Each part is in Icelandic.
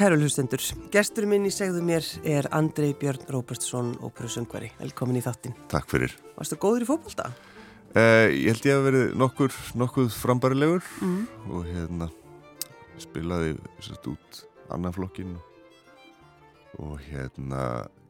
Kæru hlustendur, gestur minn í segðu mér er Andrei Björn Róbertsson, óperusöngvari. Velkomin í þáttin. Takk fyrir. Varstu góður í fókbalta? Uh, ég held ég að verið nokkur, nokkuð frambarilegur mm. og hérna spilaði sérst út annarflokkin og hérna,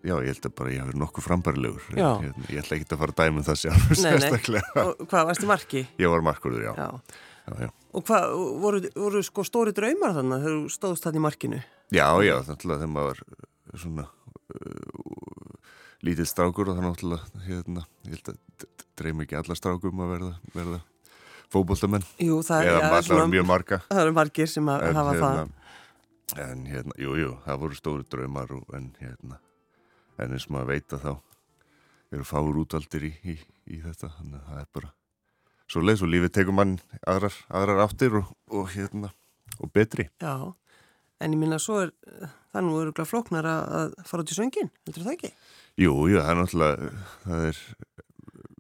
já ég held að bara ég hafi verið nokkuð frambarilegur. Hérna, ég ætla ekki að fara að dæma um það sjálf, sérstaklega. Og hvað, varstu marki? Ég var markurður, já. já. já, já. Og hvað, voru, voru sko stóri draumar þannig þegar þú stóðst það í markinu? Já, já, þannig að þegar maður var svona uh, lítill strákur og þannig að hérna, ég held að dreymi ekki alla strákum að verða, verða fókbóltamenn eða ja, allar mjög marga Það eru margir sem að en, hafa hérna, það En hérna, jú, jú, það voru stóri draumar og, en hérna en eins og maður veit að þá eru fáur útvaldir í, í, í þetta þannig að það er bara svo leið, svo lífið tekur mann aðrar, aðrar áttir og, og hérna og betri. Já En ég minna, svo er það nú öruglega flóknar að fara út í söngin, heldur það ekki? Jú, jú, það er náttúrulega, það er...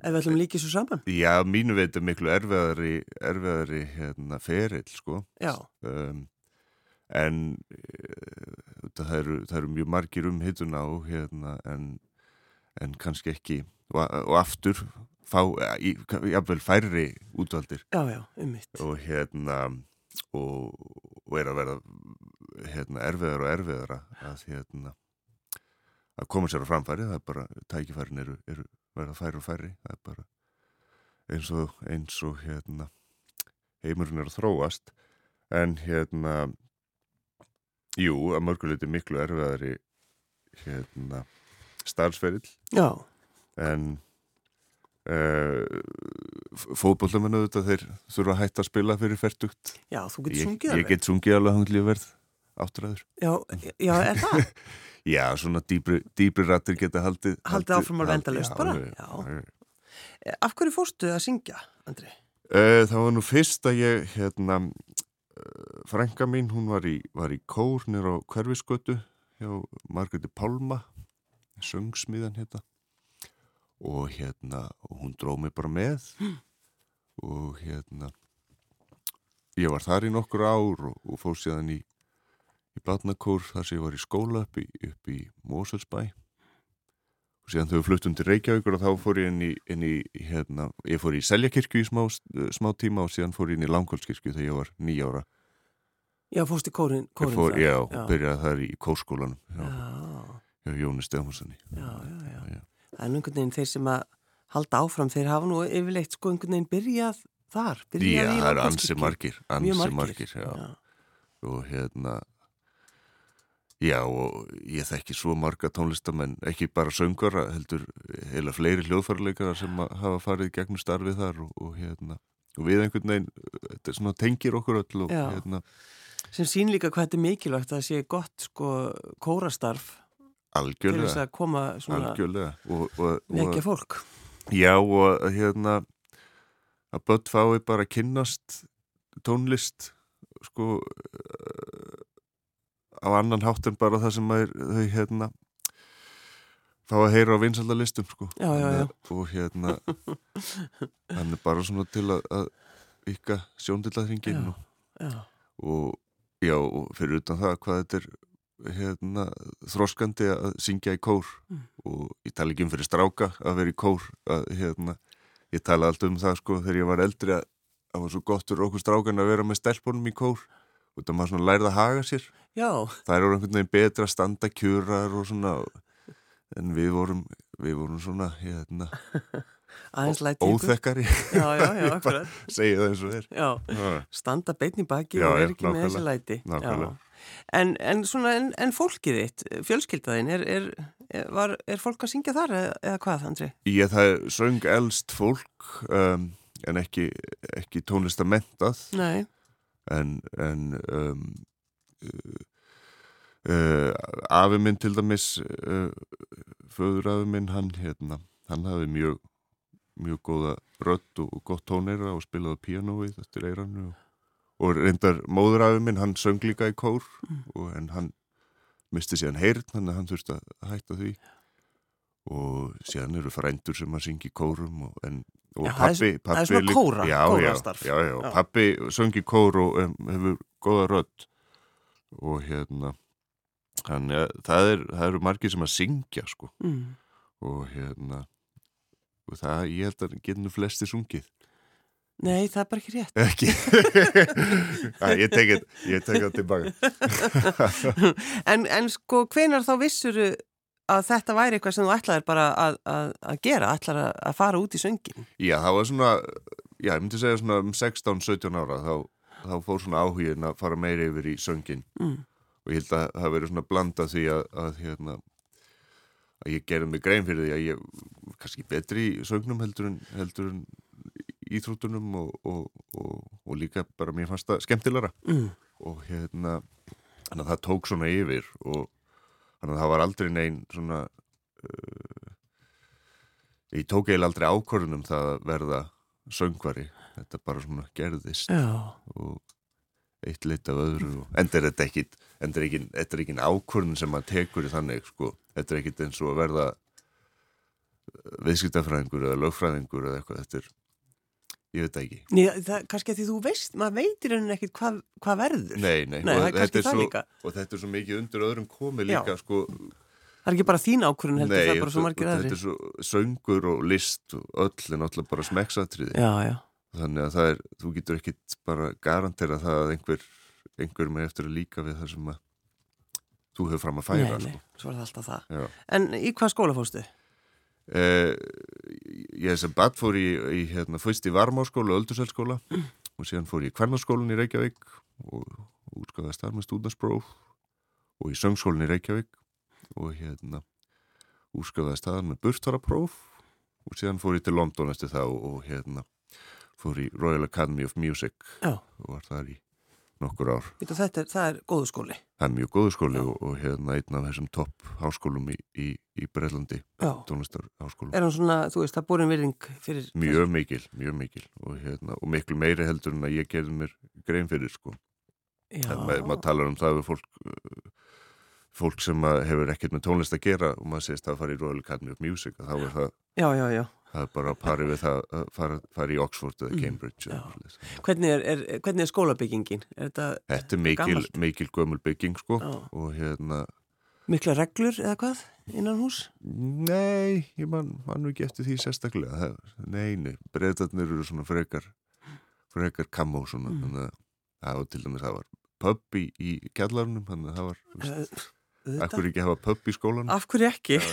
Ef við ætlum líkið svo saman? Já, mínu veit er miklu erfiðari, erfiðari hérna, ferill, sko. Já. Um, en uh, það, eru, það eru mjög margir um hittuna og hérna, en, en kannski ekki, og, og aftur, fá, jáfnveil færri útvaldir. Já, já, um mitt. Og hérna, og, og er að verða hérna, erfiðar og erfiðara að, hérna, að koma sér á framfæri. Það er bara, tækifærin eru, eru verða færi og færi það er bara eins og, eins og hérna, heimurinn er að þróast. En hérna jú, að mörguleiti miklu erfiðari hérna starfsferill en uh, fótbollamennu þetta þeir þurfa að hætta að spila fyrir færtugt Já, þú getur sungið alveg Ég get sungið alveg hanglíu verð áttræður. Já, já, er það? já, svona dýbri, dýbri rattir geta haldið. Haldið áfram að venda löst bara? Já. já. Eh, af hverju fórstu að syngja, Andri? Uh, það var nú fyrst að ég, hérna, frænga mín, hún var í, var í kór nýra á hverfiskötu hjá Margreti Pálma, söngsmiðan hérna og hérna, og hún dróð mig bara með. Mm. og hérna ég var þar í nokkur ár og, og fór síðan í í Blatnakór þar sem ég var í skóla upp í, upp í Moselsbæ og síðan þau fluttum til Reykjavíkur og þá fór ég inn í, inn í hérna, ég fór í Seljakirkju í smá, smá tíma og síðan fór ég inn í Langholmskirkju þegar ég var nýjára Já, fórst í kórin, kórin fór, Já, já. byrjaði þar í kórskólanum hjá Jóni Stefánssoni já, já, já, Er einhvern veginn þeir sem að halda áfram, þeir hafa nú yfirleitt sko einhvern veginn byrjað þar byrjað Já, það eru ansi margir, ansi margir, margir og hérna Já og ég þekki svo marga tónlistamenn, ekki bara söngara, heldur heila fleiri hljóðfærleikara sem hafa farið gegnum starfið þar og, og, hérna, og við einhvern veginn, þetta svona, tengir okkur öll og Já. hérna. Sem sín líka hvað þetta er mikilvægt að það sé gott sko kórastarf Algjörlega. til þess að koma svona vekja fólk. Já og hérna að börn fái bara að kynnast tónlist sko á annan hátt en bara það sem er, þau hérna þá að heyra á vinsaldalistum sko já, já, já. og hérna hann er bara svona til að, að ykkar sjóndillaðringin og, og já og fyrir utan það hvað þetta er hérna þróskandi að syngja í kór. Mm. og ég tala ekki um fyrir stráka að vera í kór að hérna ég tala alltaf um það sko þegar ég var eldri að það var svo gott fyrir okkur strákan að vera með stelpunum í kór. Og það maður svona lærið að haga sér. Já. það er einhvern veginn betra að standa kjurar og svona en við vorum, við vorum svona hérna óþekkari. Segja það eins og þér standa beitni baki já, og er ekki með þessi læti en, en, svona, en, en fólkið þitt fjölskyldaðin er, er, var, er fólk að syngja þar eða, eða hvað Andri? Ég það söng elst fólk um, en ekki, ekki tónlistamentað nei en, en um, uh, uh, afi minn til dæmis uh, föður afi minn hann hérna, hann hafi mjög mjög góða rött og gott tónera og spilaði pianoið eftir eirannu og, og reyndar móður afi minn hann söng líka í kór. Mm. og, en hann misti síðan heyrn þannig að hann þurfti að hætta því. Og síðan eru frændur sem að syngja í kórum og, en og já, pappi, pappi það er svona kóra, já, kórastarf. já, já, já, pappi söngi kór og um, hefur goða rödd. Og hérna þannig að það, er, það eru margir sem að syngja sko. Mm. og hérna og það, ég held að getur flesti sungið Nei, það er bara ekki rétt. Ekki. Æ, Ég tekið það tilbaka. En, en sko, hvenar þá vissuru að þetta væri eitthvað sem þú ætlaðir bara að, að, að gera, ætlaðir að, að fara út í söngin Já, það var svona já, ég myndi segja svona um 16-17 ára þá, þá fór svona áhugin að fara meiri yfir í söngin mm. og ég held að það verið svona blanda því að hérna að ég gerði mig grein fyrir því að ég kannski betri í sögnum heldur en, heldur en íþróttunum og, og, og, og líka bara mér fannst það skemmtilegra mm. og hérna þannig að það tók svona yfir og þannig að það var aldrei neinn svona uh, ég tók eiginlega aldrei ákvörðunum það að verða söngvari, þetta bara svona gerðist Já. og eitt lit af öðru og endur þetta ekkit endur þetta er ekki ákvörðun sem maður tekur í þannig sko, þetta er ekkit eins og að verða viðskiptafræðingur eða lögfræðingur eða eitthvað, þetta er ég veit ekki. Nei, það, kannski að því þú veist, maður veitir henni ekkit hvað, hvað verður. Nei, nei, nei og, það þetta svo, og þetta er svo mikið undir öðrum komi líka sko, Það er ekki bara þín ákvörðun heldur, nei, það er bara svo margir aðri Þetta er svo söngur og list og öll er náttúrulega bara smekksatriði Já, já. Þannig að það er, þú getur ekkit bara garantera það að einhver, einhver með eftir að líka við það sem að þú hefur fram að færa Nei, nei, sko. svo er það alltaf það. Já. En í hvað skóla fóstu? Eh, ég sem bad fór í, í hérna, fyrst í Varmáskóla og Öldurselskóla Mm. og síðan fór ég í Kvennarskólan í Reykjavík og útskaðast þar með stúdaspróf og í Söngskólan í Reykjavík og hérna útskaðast þar með burtarapróf og síðan fór ég til London eftir það og, og hérna fór í Royal Academy of Music Já. og var þar í nokkur ár. Þetta, þetta er, það er góðu skóli Það er mjög góðu skóli og, og hérna einn af þessum topp háskólum í, í, í Breitlandi, tónlistarháskólum. Er hann svona, þú veist, það búin virðing fyrir Mjög mikil, mjög mikil og, hérna, og miklu meiri heldur en að ég gerði mér grein fyrir sko. Já, Maður mað talar um það við fólk, uh, fólk sem hefur ekkert með tónlist að gera og maður segist að fara í Royal Academy of Music og þá er það, já, já, já. Það er bara að pari við það að fara, fara í Oxford eða Mm, Cambridge. svoleiðis. Hvernig er, er, hvernig er skólabyggingin? Er þetta Þetta er mikil, mikil gömul bygging sko Já. og hérna, mikla reglur eða hvað innan hús? nei, ég man, man ekki eftir því sérstaklega. Það, nei, nei, breytarnir eru svona frekar, frekar kamó svona, Mm. þannig að það var til dæmis, það var pub í, í kjallarunum, þannig að það var, veist, Uh, Akkur ekki hafa pub í skólanum? Af hverju ekki? Já,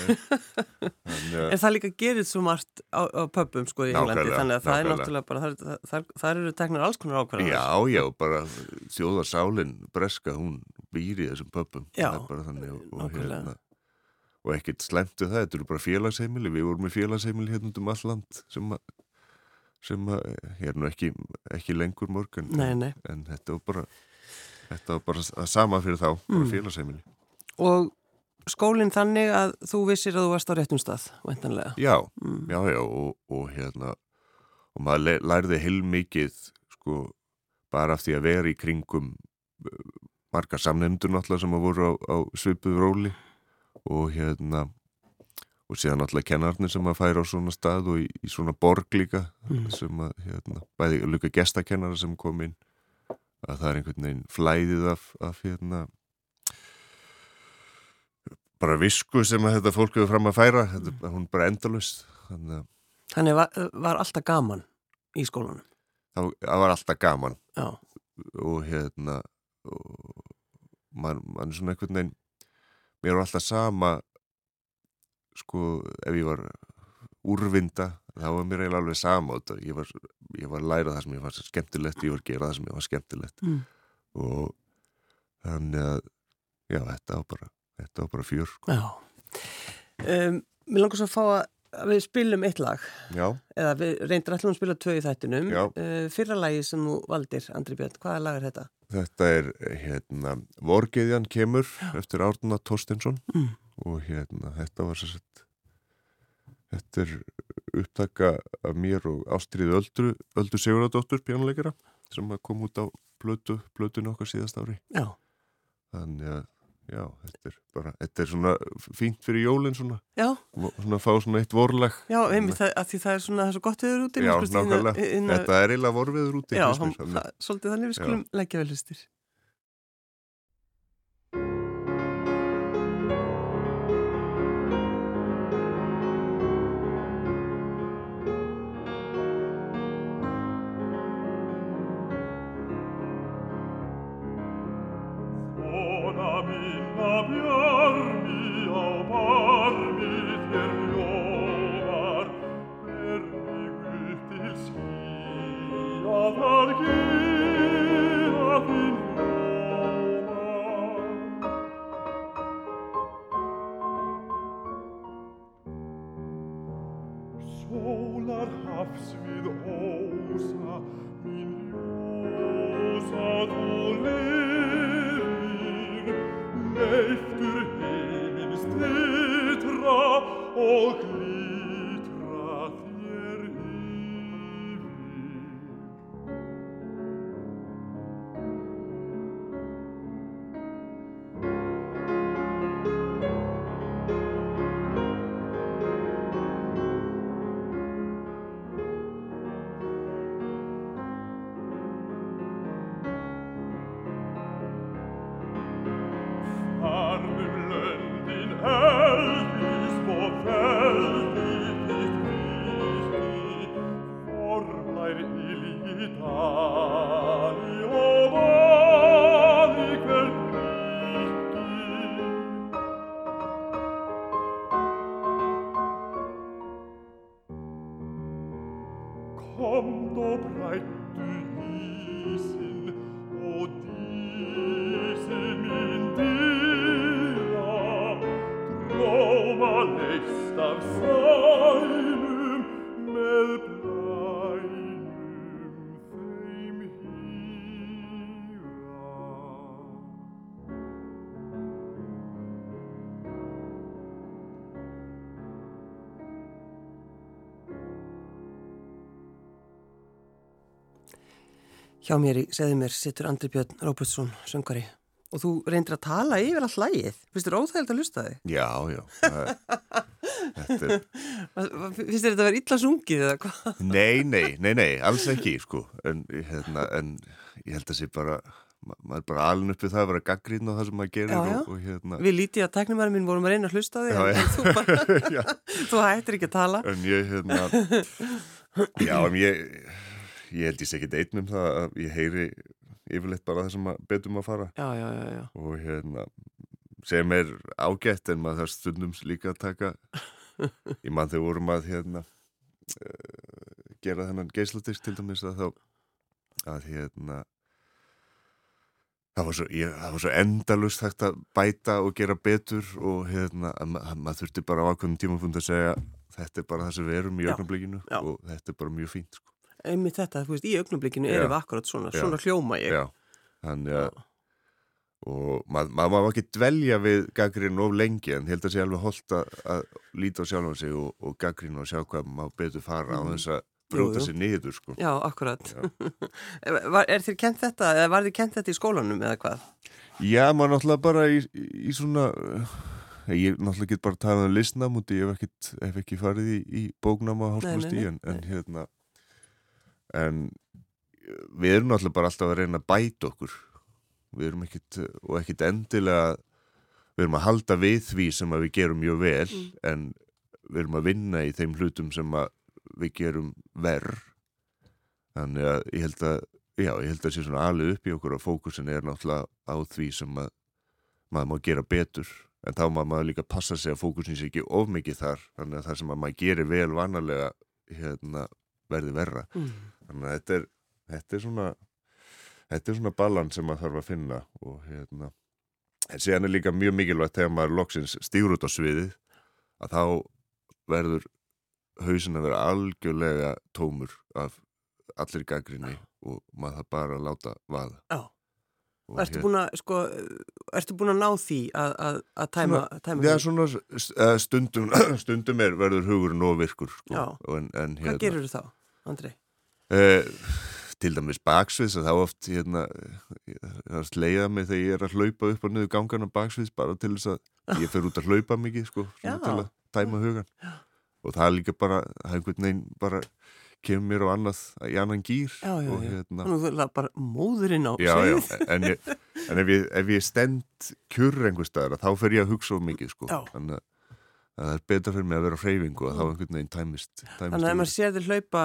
Þannig að- En það líka gerir svo margt á, á pubum sko í Englandi þannig að það er náttúrulega bara, það, það, það eru teknar alls konar ákvarðanar. Já, já, bara þjóðarsálinn breska, hún býr í þessum pubum. Já, bara og, nákvæmlega. hérna, og ekkert slemtu það, þetta eru bara félagsheimili, við vorum í félagsheimili hérna um all land sem að, sem að, ég er nú ekki, ekki lengur morgun, Nei, nei. en þetta var bara, þetta var bara sama fyrir þá, bara Mm. félagsheimili. Og skólinn þannig að þú vissir að þú varst á réttum stað, vendanlega. Já, Mm. já, já, og, og hérna, og maður lærði heilmikið, sko, bara af því að vera í kringum margar samnefndur náttúrulega sem að voru á, á svipuð róli og hérna, og síðan náttúrulega kennarnir sem að færa á svona stað og í, í svona borg líka, Mm. sem að, hérna, bæði líka gestakennara sem kom inn, að það er einhvern veginn flæðið af, af hérna, bara visku sem þetta fólk hefur fram að færa, þetta, hún er bara endalust, þannig Þannig var, var alltaf gaman í skólanum. það, það var alltaf gaman Já, og hérna og mann man svona einhvern veginn mér var alltaf sama sko ef ég var úrvinda þá var mér eiginlega alveg sama ég var, ég var að læra það sem ég var skemmtilegt ég var að gera það sem ég var skemmtilegt Mm. og þannig að já þetta var bara þetta var bara fjör sko. já. Um, mér langar svo að fá að við spilum eitt lag já, eða við reyndir allum að spila tvö í þættinum Já. uh, fyrra lagi sem þú valdir, Andri Björn, hvaða lag er þetta? þetta er hérna Vorgeðjan kemur eftir Árna Torstinsson Mm. og hérna þetta var sér sett þetta er upptaka af mér og Ástriði Öldru Öldu Siguradóttur pjánuleikara sem kom út á blötu, blötun okkar síðast ári Já, þannig að já, þetta er bara þetta er svona fínt fyrir jólinn svona. Já, vo- svona fá svona eitt vorlag. Já, einmitt það, að því það er svona það er svo gott viður úti Já, nákvæmlega. þetta er eiginlega vorviður úti Já, svolítið þannig við skulum leggja vel hlustir Hjá mér í segði mér sittur Andri Björn Róbertsson, söngari og þú reyndir að tala yfir all hlægið finnst þér óþægild að lusta þig? Já, já. Er... Finnst þér þetta að vera illa sungið eða hvað? Nei, nei, nei, nei, alls ekki sko, en, hérna, en ég held að það sé bara maður er bara alin uppið það að vera gaggrín á það sem maður gerir já, já. Og, og hérna Við lítið að teknumæri mín vorum að reyna að hlusta þig já, þú, bara, þú hættir ekki að tala. En ég, hérna Já, en ég ég held ég sé ekki einn um það að ég heyri yfirleitt bara það sem betum að fara. Já, já, já, og hérna sem er ágætt en maður þarf stundum líka að taka í mann þegar vorum að hérna uh, gera þennan geisladisk til dæmis að þá að hérna það var svo, ég, það var svo endalust hægt að bæta og gera betur og hérna að, að maður þurfti bara á ákveðum tíma fund að segja þetta er bara það sem við erum í ögnablikinu og þetta er bara mjög fínt sko einmitt þetta, þú veist, í augnublikinu erum við akkurat svona, já. svona hljóma ég. Já, þannig að og maður ma má ekki dvelja við gaggrinn of lengi en held að sé alveg holdt að, að líta á sjálf á sig og, og gaggrinn og sjá hvað maður betur fara mm. á þess að bróta sér niður sko. Já, akkurat. er þér kent þetta, eða var þér kent þetta í skólanum eða hvað? Já, maður náttúrulega bara í, í svona ég náttúrulega get bara talað um listnam og ég hef, hef ekki farið í, í bóknam á hálfstíðan en, en hérna en við erum náttúrulega bara alltaf að reyna að bæta okkur. Við erum ekkit og ekkit endilega við erum að halda við því sem við gerum mjög vel mm. en við erum að vinna í þeim hlutum sem við gerum verð þannig að ég held að já, ég held að það sé svona alveg upp í okkur og fókusin er náttúrulega á því sem að maður má gera betur. En þá má maður líka passa sig að fókusin sé ekki of mikið þar þannig að það sem að maður gerir vel vanalega hérna, verði verra. Mm þannig að þetta er, þetta er svona þetta er svona balans sem maður þarf að finna og hérna. En séðan er líka mjög mikilvægt þegar maður loksins stýr út á sviðið að þá verður hausin að vera algjörlega tómur af allir gaggrinni og maður það bara að láta vaða. Já. Ertu búin að, sko, ertu búin að ná því að, að, að tæma, svona, tæma Já, svona stundum, stundum er verður hugurinn og virkur sko. Já, en, en, hérna, hvað gerur þú þá, Andrei? Uh, til dæmis baksviðs að þá oft hérna, það er sleiðað mig þegar ég er að hlaupa upp og niður gangan á baksviðs bara til þess að ég fer út að hlaupa mikið sko, til að tæma hugan já. og það er líka bara, það er einhvern veginn bara kemur mér á annað í annan gýr já, já, og hérna að það er bara móðurinn á já, en, ég, en ef ég, ef ég stend kjur einhver staðar þá fer ég að hugsa of mikið sko, þannig að það er betra fyrir mig að vera á hreyfingu og þá einhvern veginn tæmist, tæmist Þannig að ef maður sér þér hlaupa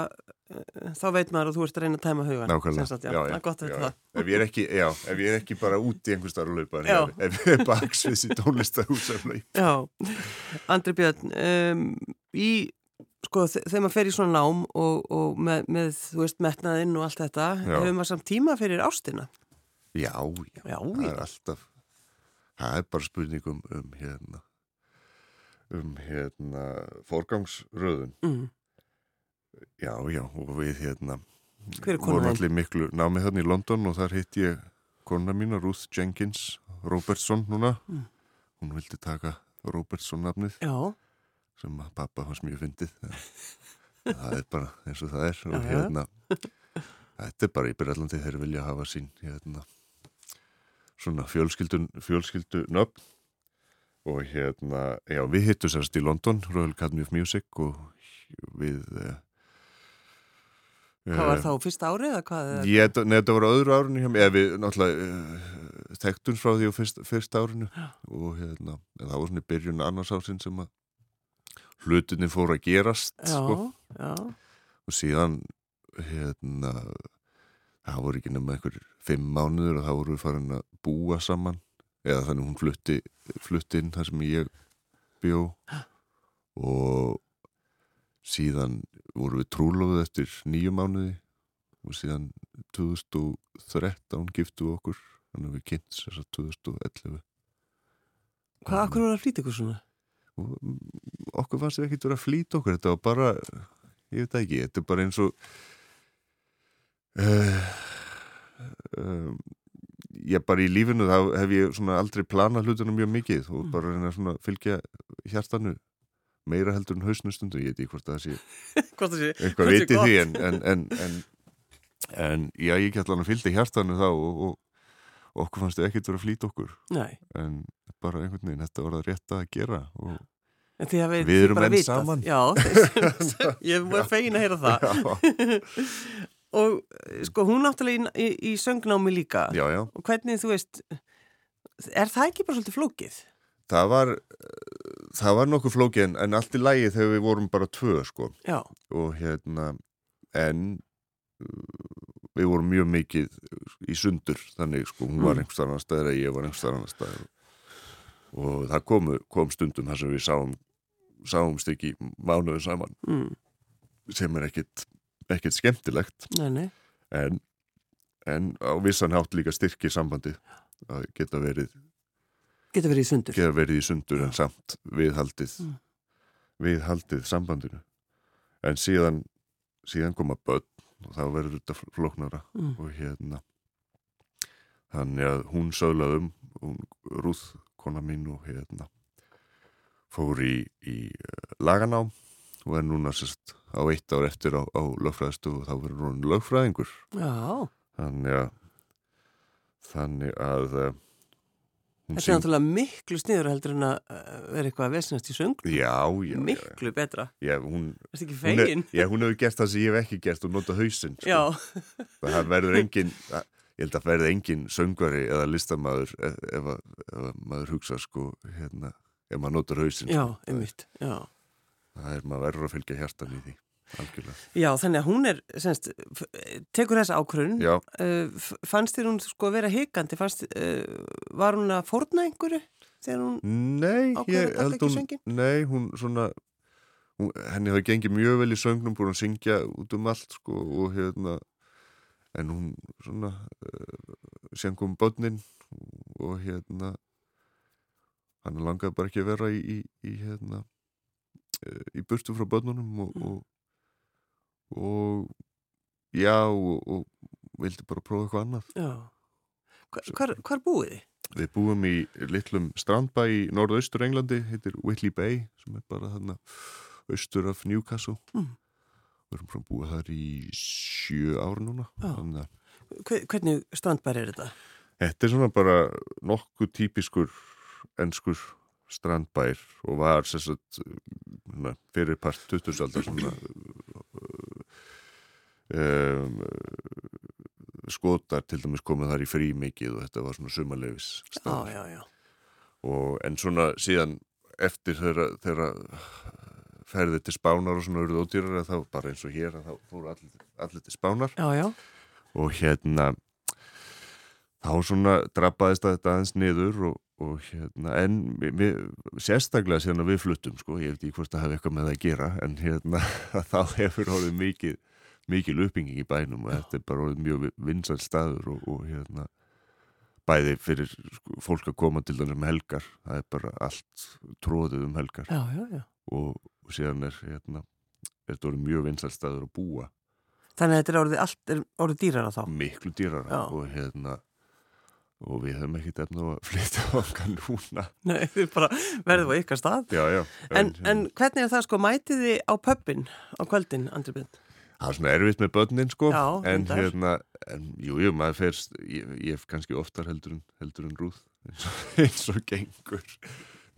þá veit maður að þú ert að reyna að tæma hugan Nákvæmlega, sagt, já, já, já, já. Ef ég ekki, já, ef ég er ekki bara út í einhver starf að laupa ef ég er baksviðs í tónlistarhús Já, Andri Björn um, í, sko, þegar maður fer í svona nám og, og með, með, þú veist, metnaðinn og allt þetta, hefur maður samt tíma fyrir ástina? Já, já, það er alltaf það er bara spurningum um hérna um hérna forgangsröðun. Mm. Já, já, og við hérna vorum allir miklu námið hérna í London og þar hitt ég kona mína, Ruth Jenkins Robertson núna. Mm. hún vildi taka Robertson nafnið já. sem pappa hans mjög fyndið. Það er bara eins og það er og hérna þetta er bara í Breitlandi þeir vilja hafa sín hérna svona fjölskyldun fjölskyldu nöfn og hérna, já við hittum sérst í London Royal Academy of Music og við eh, Hvað var eh, þá, fyrsta árið eða hvað? Ég, nei, þetta var öðru árinu hjá mig, eða við náttúrulega uh, tektum frá því á fyrst, fyrsta árinu já. og hérna, það var svona byrjun annars ásinn sem að hlutinni fór að gerast já, sko. já. og síðan hérna það voru ekki nema einhver fimm mánuður og þá voru við farin að búa saman eða þannig hún flutti, flutti inn þar sem ég bjó og síðan voru við trúlóðið eftir nýju mánuði og síðan 2013 giftu okkur þannig að við kynnt þess að 2011 Hvað, okkur voru að flýta ykkur svona? Og, okkur fannst við ekkert verið að flýta okkur þetta var bara, ég veit ekki þetta er bara eins og uh, um, ég bara í lífinu þá hef ég svona aldrei planað hlutunum mjög mikið og mm. bara reyna að fylgja hjartanu meira heldur en hausnustundu, ég veit ekki hvort það sé eitthvað viti því en, en, en, en já, ég get alveg að fylgja hjartanu þá og, og, okkur fannst þið ekkert að flýta okkur. Nei. en bara einhvern veginn, þetta var það rétt að gera og við, við erum enn saman. Já, ég var fegin að heyra það. Og sko hún náttúrulega í, í, í söngnámi líka. Já, já. og hvernig þú veist er það ekki bara svolítið flókið? Það var það var nokkuð flókið en, en allt í lægi þegar við vorum bara tvö sko Já. og hérna en uh, við vorum mjög mikið í sundur þannig sko hún var mm. einhver starf annar staðir eða ég var einhver starf annar staðir og það komu, kom stundum þar sem við sáum sáumst ekki mánuðu saman mm. sem er ekkit, ekkit skemmtilegt nei, nei. En, en á vissan hátt líka styrki sambandi að geta verið Geta verið í sundur. Geta verið í sundur en samt viðhaldið, mm. viðhaldið sambandinu. En síðan, síðan koma börn og þá verður þetta floknara mm. og hérna þannig að hún söglaðum, hún rúð kona mín og hérna fór í, í eh, laganám og er núna sérst á eitt ár eftir á, á lögfræðistu og þá verður hún lögfræðingur. Já. Þannig að þannig að eh, Þetta er náttúrulega miklu sniður heldur en að uh, vera eitthvað að vesnast í söng. Já, já Miklu já. betra. Já, hún Það er ekki fegin? Já, hún hefur gert það sem ég hef ekki gert og nota hausinn sko. Já. Það verður engin, ég held að verður engin söngvari eða listamæður ef, ef, ef maður hugsa sko hérna, ef maður notar hausinn Já, sko. einmitt, já. Það er maður verður að fylgja hjartan í því Algjörlega. Já, þannig að hún er, semst, tekur þessa ákvörun, uh, fannst þér hún sko að vera higandi, fannst, uh, var hún að forna einhverju þegar hún nei, ákvörði að taka ekki söngin? Nei, hún svona, hún, henni hafi gengið mjög vel í söngnum, búin að syngja út um allt sko og hérna, en hún svona, uh, sengum börnin og hérna, hann langaði bara ekki að vera í, í, í hérna, í burtu frá börnunum og, mm. og og já og, og vildi bara prófa eitthvað annað Já, hvar, hvar búið þið? Við búum í litlum strandbæ í norðaustur Englandi, heitir Whitley Bay sem er bara þarna austur af Newcastle mm. við erum að búa þar í sjö ár núna Þannig... Hvernig strandbær er þetta? Þetta er svona bara nokkuð típiskur ennskur strandbær og var sérstaklega fyrirpart 20. um, skotar til dæmis komið þar í frí mikið og þetta var svona sumalefis og en svona síðan eftir þeirra ferði til spánar og svona auðvitað ódýrar þá bara eins og hér þá fóru allir allir til spánar. Já, já. og hérna þá svona drappaðist að þetta aðeins niður og, og hérna en við, sérstaklega síðan að við fluttum sko, ég veit ekki hvort það hefði eitthvað með það að gera en hérna þá hefur orðið mikið mikil uppbygging í bænum og já. þetta er bara mjög vinsal staður og, og hérna bæði fyrir sko, fólk að koma til þannig um helgar það er bara allt tróðið um helgar. Já, já, og, og síðan er hérna, þetta orðið mjög vinsarstaður að búa. Þannig að þetta er orðið, allt er orðið dýrara þá? Miklu dýrara og hérna og við hefum ekkert efna að flytja okkar núna. Nei, við bara verðum á ykkar stað. Já, já, en, en, en hvernig er það sko, mætið þið á pöppin á kvöldin, Andri Bind? Það er svona erfitt með börnin sko já, en hérna, en jú, jú, maður fyrst ég, ég hef kannski oftar heldur en heldur en rúð eins og, gengur.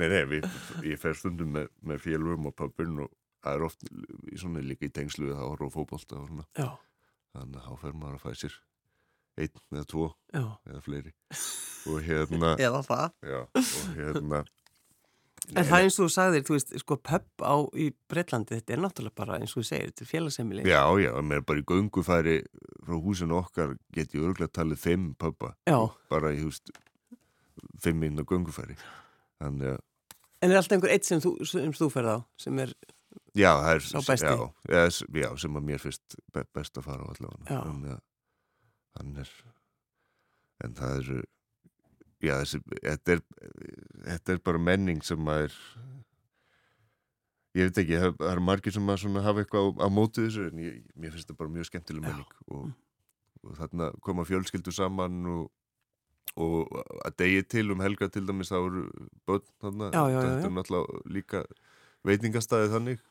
Nei, nei, við, ég fer stundum með, með félgum og pöppin og það er oft í svona líka í tengslu við það horf og fókbólta og svona. Já. þannig að þá fer maður að fæ sér einn eða tvo Já. eða fleiri. Og hérna eða það. Já, og hérna en það er eins og þú sagðir, þú veist, sko pöpp á í Breitlandi, þetta er náttúrulega bara eins og þú segir, þetta er félagsemmili já, já, mér er bara í göngufæri frá húsinu okkar get ég örgulega talið fimm pöppa bara í húst fimm inn á göngufæri. Þannig að En er alltaf einhver eitt sem þú, þú ferð á sem er já, er, sá besti? Já, já, sem að mér finnst best að fara á allavega en, en, er, en það er já, þessi, þetta er þetta er bara menning sem að er ég veit ekki, það er margir sem að hafa eitthvað á, á mótið þessu en ég, mér finnst þetta bara mjög skemmtileg menning og, og þarna koma fjölskyldu saman og og að degi til um helga til dæmis þá eru börn þarna þetta er náttúrulega líka veitingastæði þannig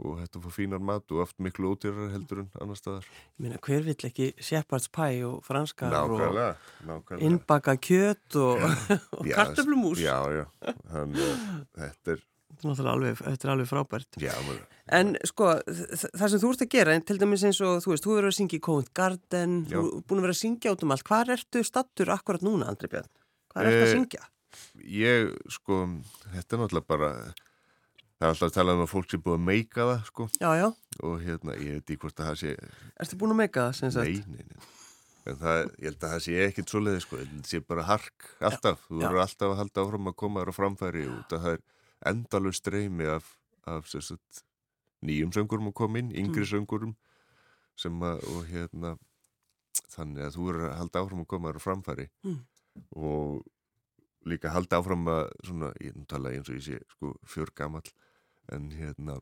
og þetta fór fínar mat og oft miklu ódýrar heldur en annar staðar Ég meina hver vill ekki Shepard's pie og franskar nákvæmlega, og innbaka kjöt og, og kartöflumús Já, já, þannig að þetta er Þetta er alveg, þetta er alveg frábært. Já, maður. En sko, það sem þú ert að gera, til dæmis eins og þú veist, þú verður að syngja í Covent Garden, Já. þú er búin að vera að syngja át um allt. Hvað ertu stattur akkurat núna, Andri Björn? Hvað ertu eh, að syngja? Ég, sko, þetta er náttúrulega bara, það er alltaf að tala um að fólk sé búin að meika það, sko. Já, já. Og hérna, ég veit ekki hvort að það sé... Ertu búin að meika það, sem sagt? Nei, nei, nei. En það, ég held að það sé ekkit svo leiði, sko. Það sé bara hark, alltaf. Já, þú verður alltaf að halda áfram að koma þér á framfæri út að það er endalur streymi af, af sagt, nýjum söngurum að koma inn, yngri mm. söngurum sem að, og hérna þannig að þú eru að halda áfram að koma þér á framfæri mm. og líka halda áfram að svona, ég tala eins og ég sé sko fjör gammal en hérna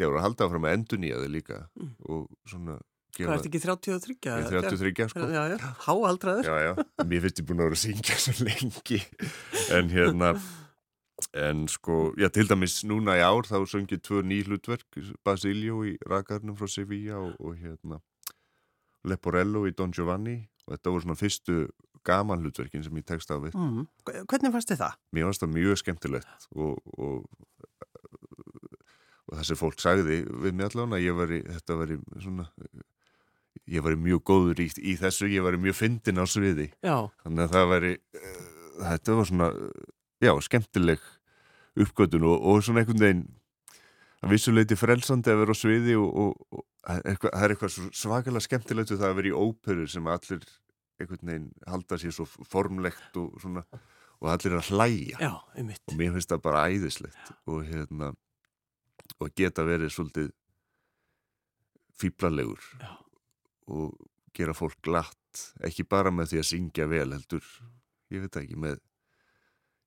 ég voru að halda áfram að endur nýja þig líka mm. og svona Hvað ert ekki 33? Ég er 33 sko Já, já, háaldraður Já, já, mér finnst ég búin að vera að syngja svo lengi en hérna En sko, já til dæmis núna í ár þá söngið tvö ný hlutverk Basilio í Rakarnum frá Sevilla og, og hérna Leporello í Don Giovanni og þetta voru svona fyrstu gaman hlutverkin sem ég tekst á við. Mm. Hvernig fannst þið það? Mér fannst það mjög skemmtilegt og, og, og sem fólk sagði við mig allavega að ég var í, þetta var í svona, ég var í mjög góður í, í þessu, ég var í mjög fyndin á sviði. Já. Þannig að það var í, þetta var svona já, skemmtileg uppgötun og, og svona einhvern veginn að vissuleiti frelsandi að vera á sviði og, og, og eitthvað, það er eitthvað svakalega skemmtilegt það að vera í óperu sem allir einhvern veginn halda sér svo formlegt og svona og allir að hlæja Já, og mér finnst það bara æðislegt og hérna og geta verið svolítið fýblalegur og gera fólk glatt ekki bara með því að syngja vel heldur ég veit ekki með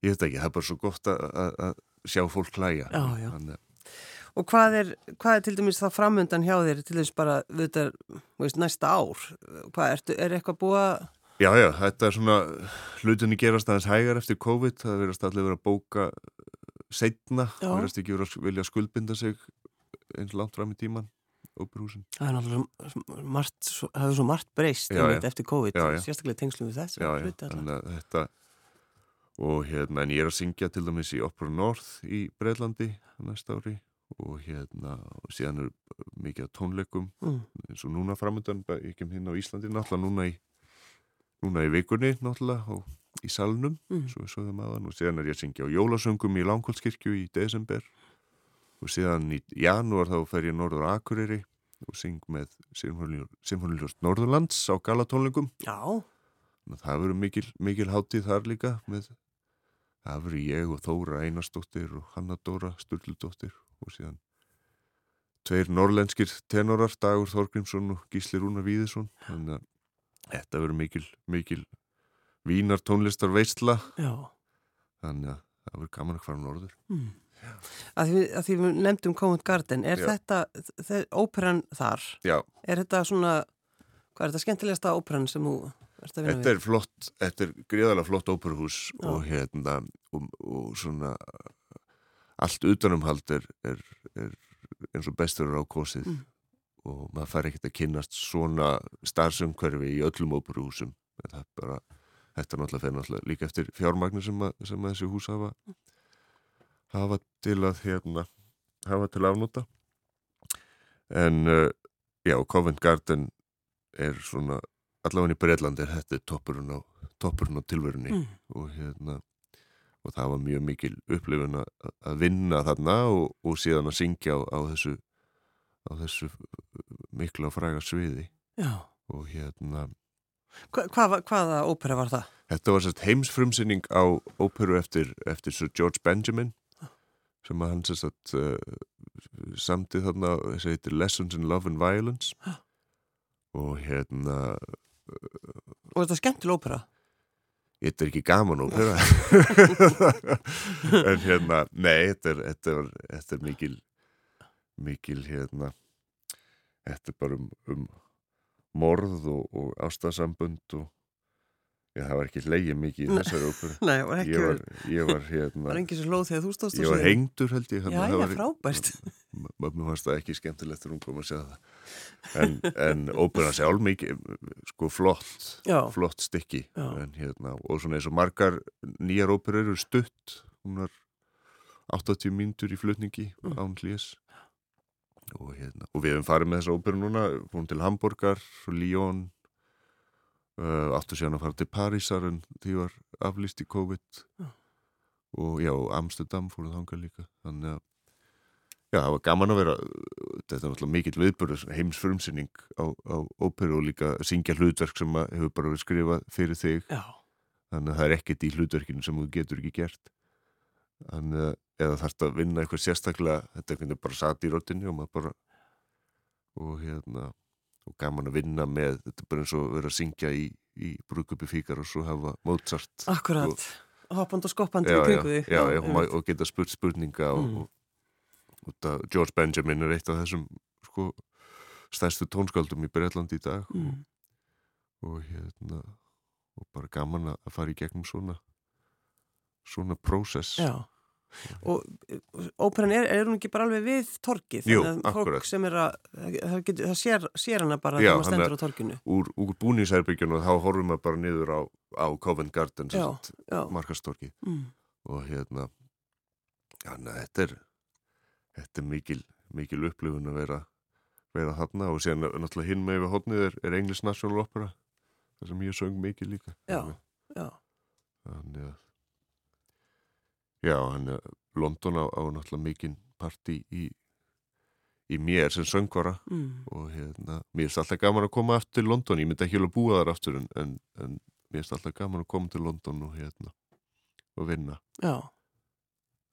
ég veit ekki, það er bara svo gott að sjá fólk hlæja já, já. Þannig, Og hvað er, hvað er til dæmis það framöndan hjá þér til þess bara þetta, veist, næsta ár? Hvað, er, er eitthvað búið að... Já, já, þetta er svona hlutinni gerast aðeins hægar eftir COVID, það verðast allir verið að bóka setna, það verðast ekki vilja skuldbinda sig eins langt fram í tíman. Það er náttúrulega margt, það hefur svo margt breyst já, já. eftir COVID, já, sérstaklega tengslum við þess. Þetta og hérna en ég er að syngja til dæmis í Opera North í Breitlandi næsta ári og hérna og síðan er mikið tónleikum mm. eins og núna framöndan ekki um hérna á Íslandi, náttúrulega núna í núna í vikunni náttúrulega og í salnum, mm. svo aðan og síðan er ég að syngja á jólasöngum í Langholtskirkju í desember. Og síðan í janúar þá fer ég norður Akureyri og syng með Sinfoniljóst Norðurlands á galatónlingum Já. Það verður mikil, mikil hátíð þar líka með það verður ég og Þóra Einarstóttir og Hanna Dóra Sturldóttir og síðan tveir norlenskir tenorar Dagur Þorgrímsson og Gísli Rúnar Víðisson. Þannig að þetta verður mikil, mikil vínar tónlistar veistla þannig að það verður gaman að fara norður mm. Að því, að því við nefndum Covent Garden er Já. þetta, óperan þar Já. er þetta svona hvað er þetta skemmtilegasta óperan sem þú ert að vinna við? Þetta er flott, þetta er gríðalega flott óperuhús og hérna og, og svona allt utanumhald er, er, er eins og bestur á kosið mm. og maður fær ekkert að kynast svona starfsumkverfi í öllum óperuhúsum þetta er bara, þetta náttúrulega fyrir náttúrulega líka eftir fjármagnir sem, að, sem að þessi hús hafa hafa til að hérna, hafa til afnúta en uh, já, Covent Garden er svona allavega í Breitlandi er þetta toppurinn á, toppurinn á tilverunni mm. og hérna og það var mjög mikil upplifun að vinna þarna og, og síðan að syngja á, á þessu á þessu mikla og fræga sviði Já. og hérna Hva, hvað, Hvaða ópera var það? Þetta var sérst heimsfrumsinning á óperu eftir, eftir Sir George Benjamin sem að hann sérst uh, samtið þarna þessi heitir Lessons in Love and Violence og hérna uh, Og þetta er skemmtileg ópera? Þetta er ekki gaman ópera en hérna nei, þetta er, þetta er, þetta er mikil mikil hérna þetta er bara um, um morð og, og ástasambund og já, það var ekki leiðið mikið í þessari óperu. Nei, var ekki ég var, ég var hérna var engið svo lóð þegar þú stóðst ég var hengdur held ég já, já, frábært. Mér fannst það ekki skemmtilegt þegar hún kom að segja það. En, en óperan sjálf mikið sko flott já. flott stykki. En, hérna, og svona eins og margar nýjar óperur eru stutt. Hún var 80 mínutur í flutningi mm. án hlýs og, hérna, og við hefum farið með þessa óperu núna fórum til Hamburger, Lyon uh, áttu síðan að fara til Parísar en því var aflýst í COVID já. og já, Amsterdam fóruð þanga líka þannig að já, það var gaman að vera þetta er náttúrulega mikill viðbörður heims frumsynning á, á óperu og líka syngja hlutverk sem hefur bara verið skrifað fyrir þig já. þannig að það er ekkert í hlutverkinu sem þú getur ekki gert þannig að eða þarfst að vinna eitthvað sérstaklega þetta er einhvern veginn bara satt í röttinni og bara og hérna og gaman að vinna með þetta er bara eins og vera að syngja í, í brúkupi fíkar og svo hafa Mozart Akkurat, og, hoppand og skoppand þig Já, já, og, og geta spurt spurninga mm. og, George Benjamin er eitt af þessum sko, stærstu tónskáldum í Breitlandi í dag. Mm. og hérna og bara gaman að fara í gegnum svona svona prósess Já. Og óperan er, er hún ekki bara alveg við torkið Jú, akkurat. sem er að, það, getur, það sér, sér hana bara þegar maður stendur á torkinu Úr, úr búnísærbyggjunu þá horfum við bara niður á, á Covent Garden markastorkið mm. og hérna hana, þetta er þetta er mikil, mikil upplifun að vera vera þarna. Og síðan náttúrulega hinn með við hodnið er, er English National Opera það sem ég söng mikil líka. Já, já. Þannig að Já, hann er London á, á náttúrulega mikinn parti í, í mér sem söngvara mm. og hérna, mér finnst alltaf gaman að koma aftur til London, ég myndi ekki alveg búa þar aftur en, en, en mér finnst alltaf gaman að koma til London og hérna og vinna.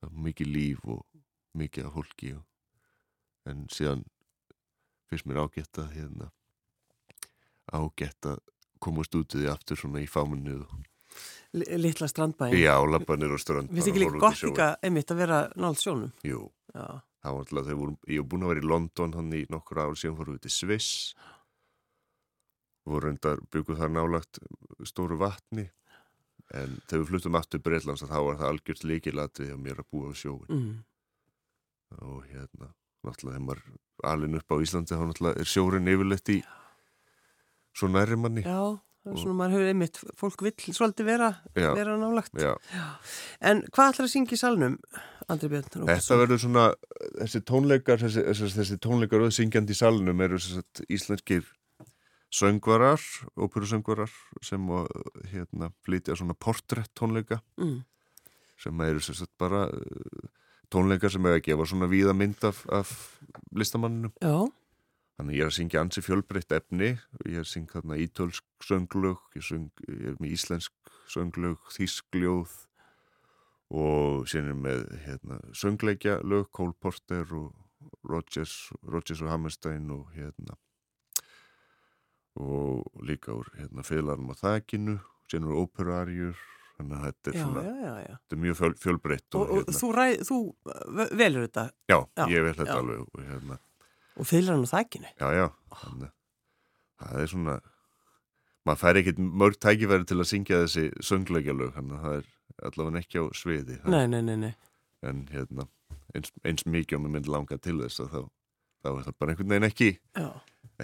Er mikið líf og mikið af fólki og, en síðan finnst mér ágætt að hérna ágætt að komast út í því aftur svona í fámunni og litla strandbæin Já, lappanir og strand Við þykir líka gott líka einmitt að vera nált sjónum? Jú, Já. það var alltaf þegar ég hef búin að vera í London hann í nokkur ár síðan fórum við til Sviss. Voru endar bygguð þar nálagt stóru vatni. En þegar við fluttum aftur Breitlands þá var það algjört líkilatið að mér að búa á sjóin mm. og hérna náttúrulega þegar maður alin upp á Íslandi þá náttúrulega er sjórin yfirleitt í svo næri manni. Já Svona maður hefur einmitt, fólk vill svolítið vera, vera nálagt. Já. Já. En hvað ætlar að syngja í salnum, Andri Björn? Þetta verður svona, þessi tónleikar, þessi, þessi tónleikar auðsyngjandi í salnum eru sagt, íslenskir söngvarar, óperusöngvarar sem hérna flytja svona portrætt tónleika mm. sem eru sagt, bara tónleikar sem hefur að gefa svona víða mynd af, af listamanninu. Já Þannig ég er að syngja ansi fjölbreytt efni, ég er að syngja þarna ítölsk sönglög, ég, söng, ég er með íslensk sönglög, þískljóð og síðan er með hérna, söngleikja lög, Cole Porter og Rodgers, Rodgers og Hammerstein og hérna og líka úr hérna, félagarnum á þakkinu, síðan úr óperarjur, þannig að þetta er, já, svona, já, já. Þetta er mjög fjöl, fjölbreytt. Og, og, og hérna, þú, ræð, þú velur þetta? Já, ég vel þetta alveg og hérna Og fylgir hann á þækinu? Já, já, þannig það er svona, maður fær ekkert mörg tækifæri til að syngja þessi söngleikjalög, þannig að það er allavega ekki á sviði. Nei, nei, nei, nei. En hérna, eins, eins mikið og maður myndi langa til þess að þá, þá er það bara einhvern veginn ekki, já.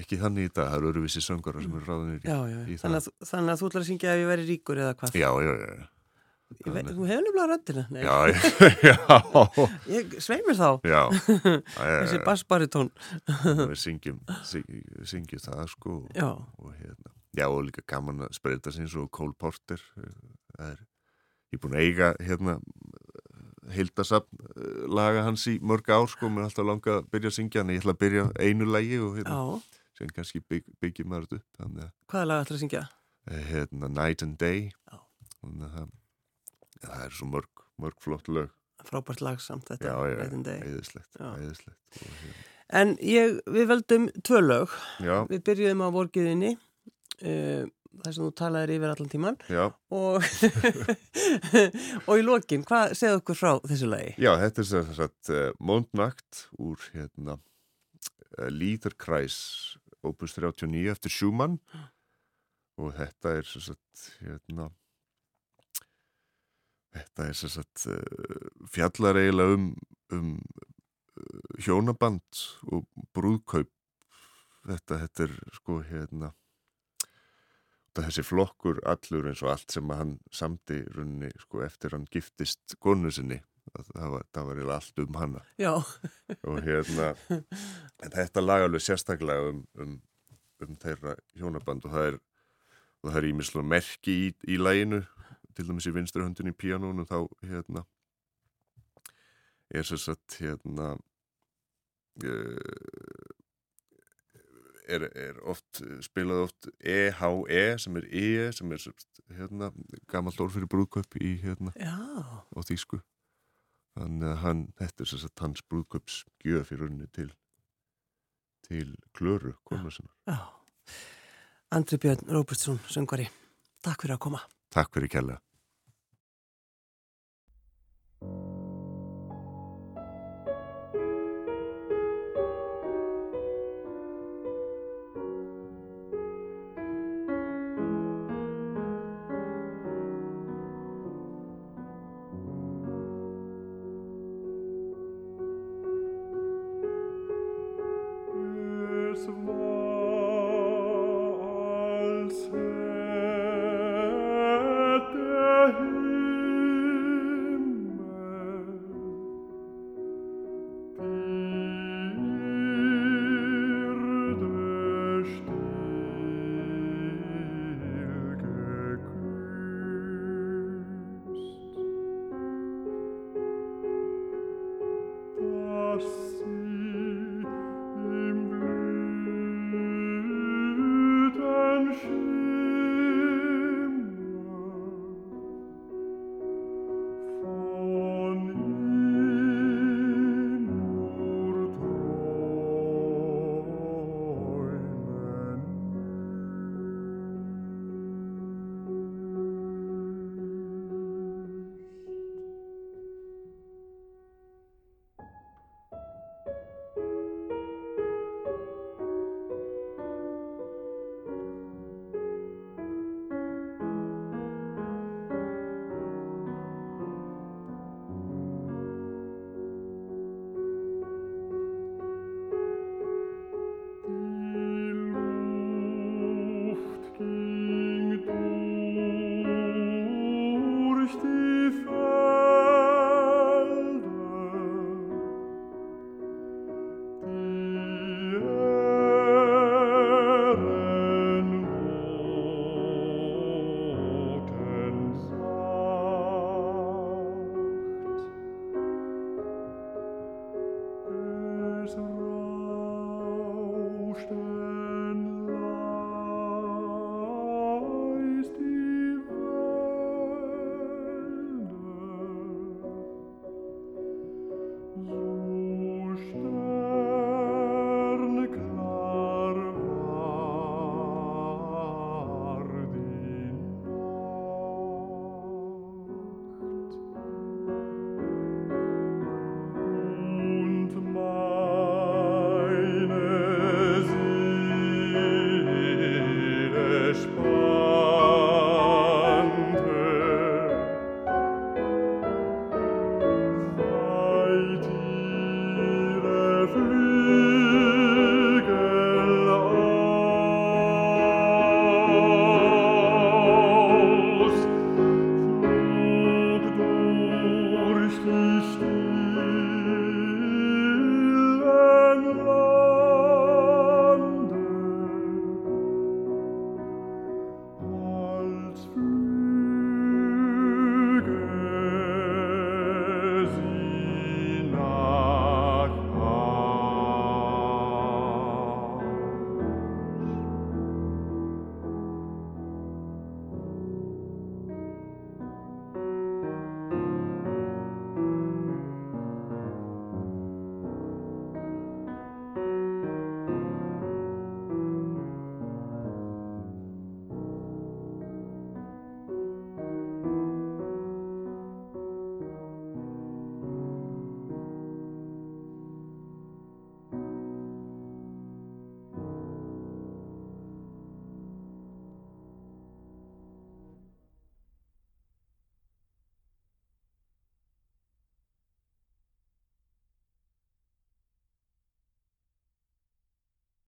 ekki þannig í dag, það eru öruvísi söngara sem eru ráðinir í, já, já. í þannig að, það. Þannig að þú ætlar að syngja ef ég veri ríkur eða hvað? Já, já, já. Veit, þú hefur nefnilega röndina Já, já. Ég sveimir þá. Já. Þessi bassbaritón Við syngjum, syngjum, það sko. Já. Og, hérna, Já og líka gaman að spreita sinns og Cole Porter. Er, Ég er búin að eiga hérna heildasafn laga hans í mörg ár sko. Mér er alltaf langa að byrja að syngja en ég ætla að byrja einu lægi og hérna sem kannski bygg, byggjum maður upp. Hvaða lag ætla að syngja? Hérna Night and Day. Já. Og það það er svo mörg, mörg flott lög. Frábært lag samt þetta já, já, æðislegt, æðislegt. Hérna. en ég, við veldum tvö lög. Já. við byrjuðum á vorgiðinni uh, þar sem þú talaðir yfir allan tíman og og í lokin, hvað segðu okkur frá þessu lagi? Já, þetta er þess að uh, Mondnakt úr hérna uh, Líðarkræs opus 39 eftir Schumann. Og þetta er þess að hérna Þetta er sagt uh, fjallar eiginlega um, um uh, hjónaband og brúðkaup. Þetta, þetta er sko hérna, þessi flokkur allur eins og allt sem hann samti runni sko eftir hann giftist konu sinni. Það var, það var allt um hanna. Já. Og hérna, þetta lag alveg sérstaklega um, um, um þeirra hjónaband og það er, það er ímislega merki í, í læginu til dæmis í vinstri höndin í píanónu þá hérna er sér satt hérna uh, er, er oft spilað oft E-H-E -E, sem er E sem er hérna gammalt orð fyrir brúðköp í hérna Já. á þýsku. Þannig að hann, þetta er sér satt hans brúðköps gjöf í rauninni til til klöru konu sinna Já. Andri Björn Róbertsson, söngvari Takk fyrir að koma. Takk fyrir kella you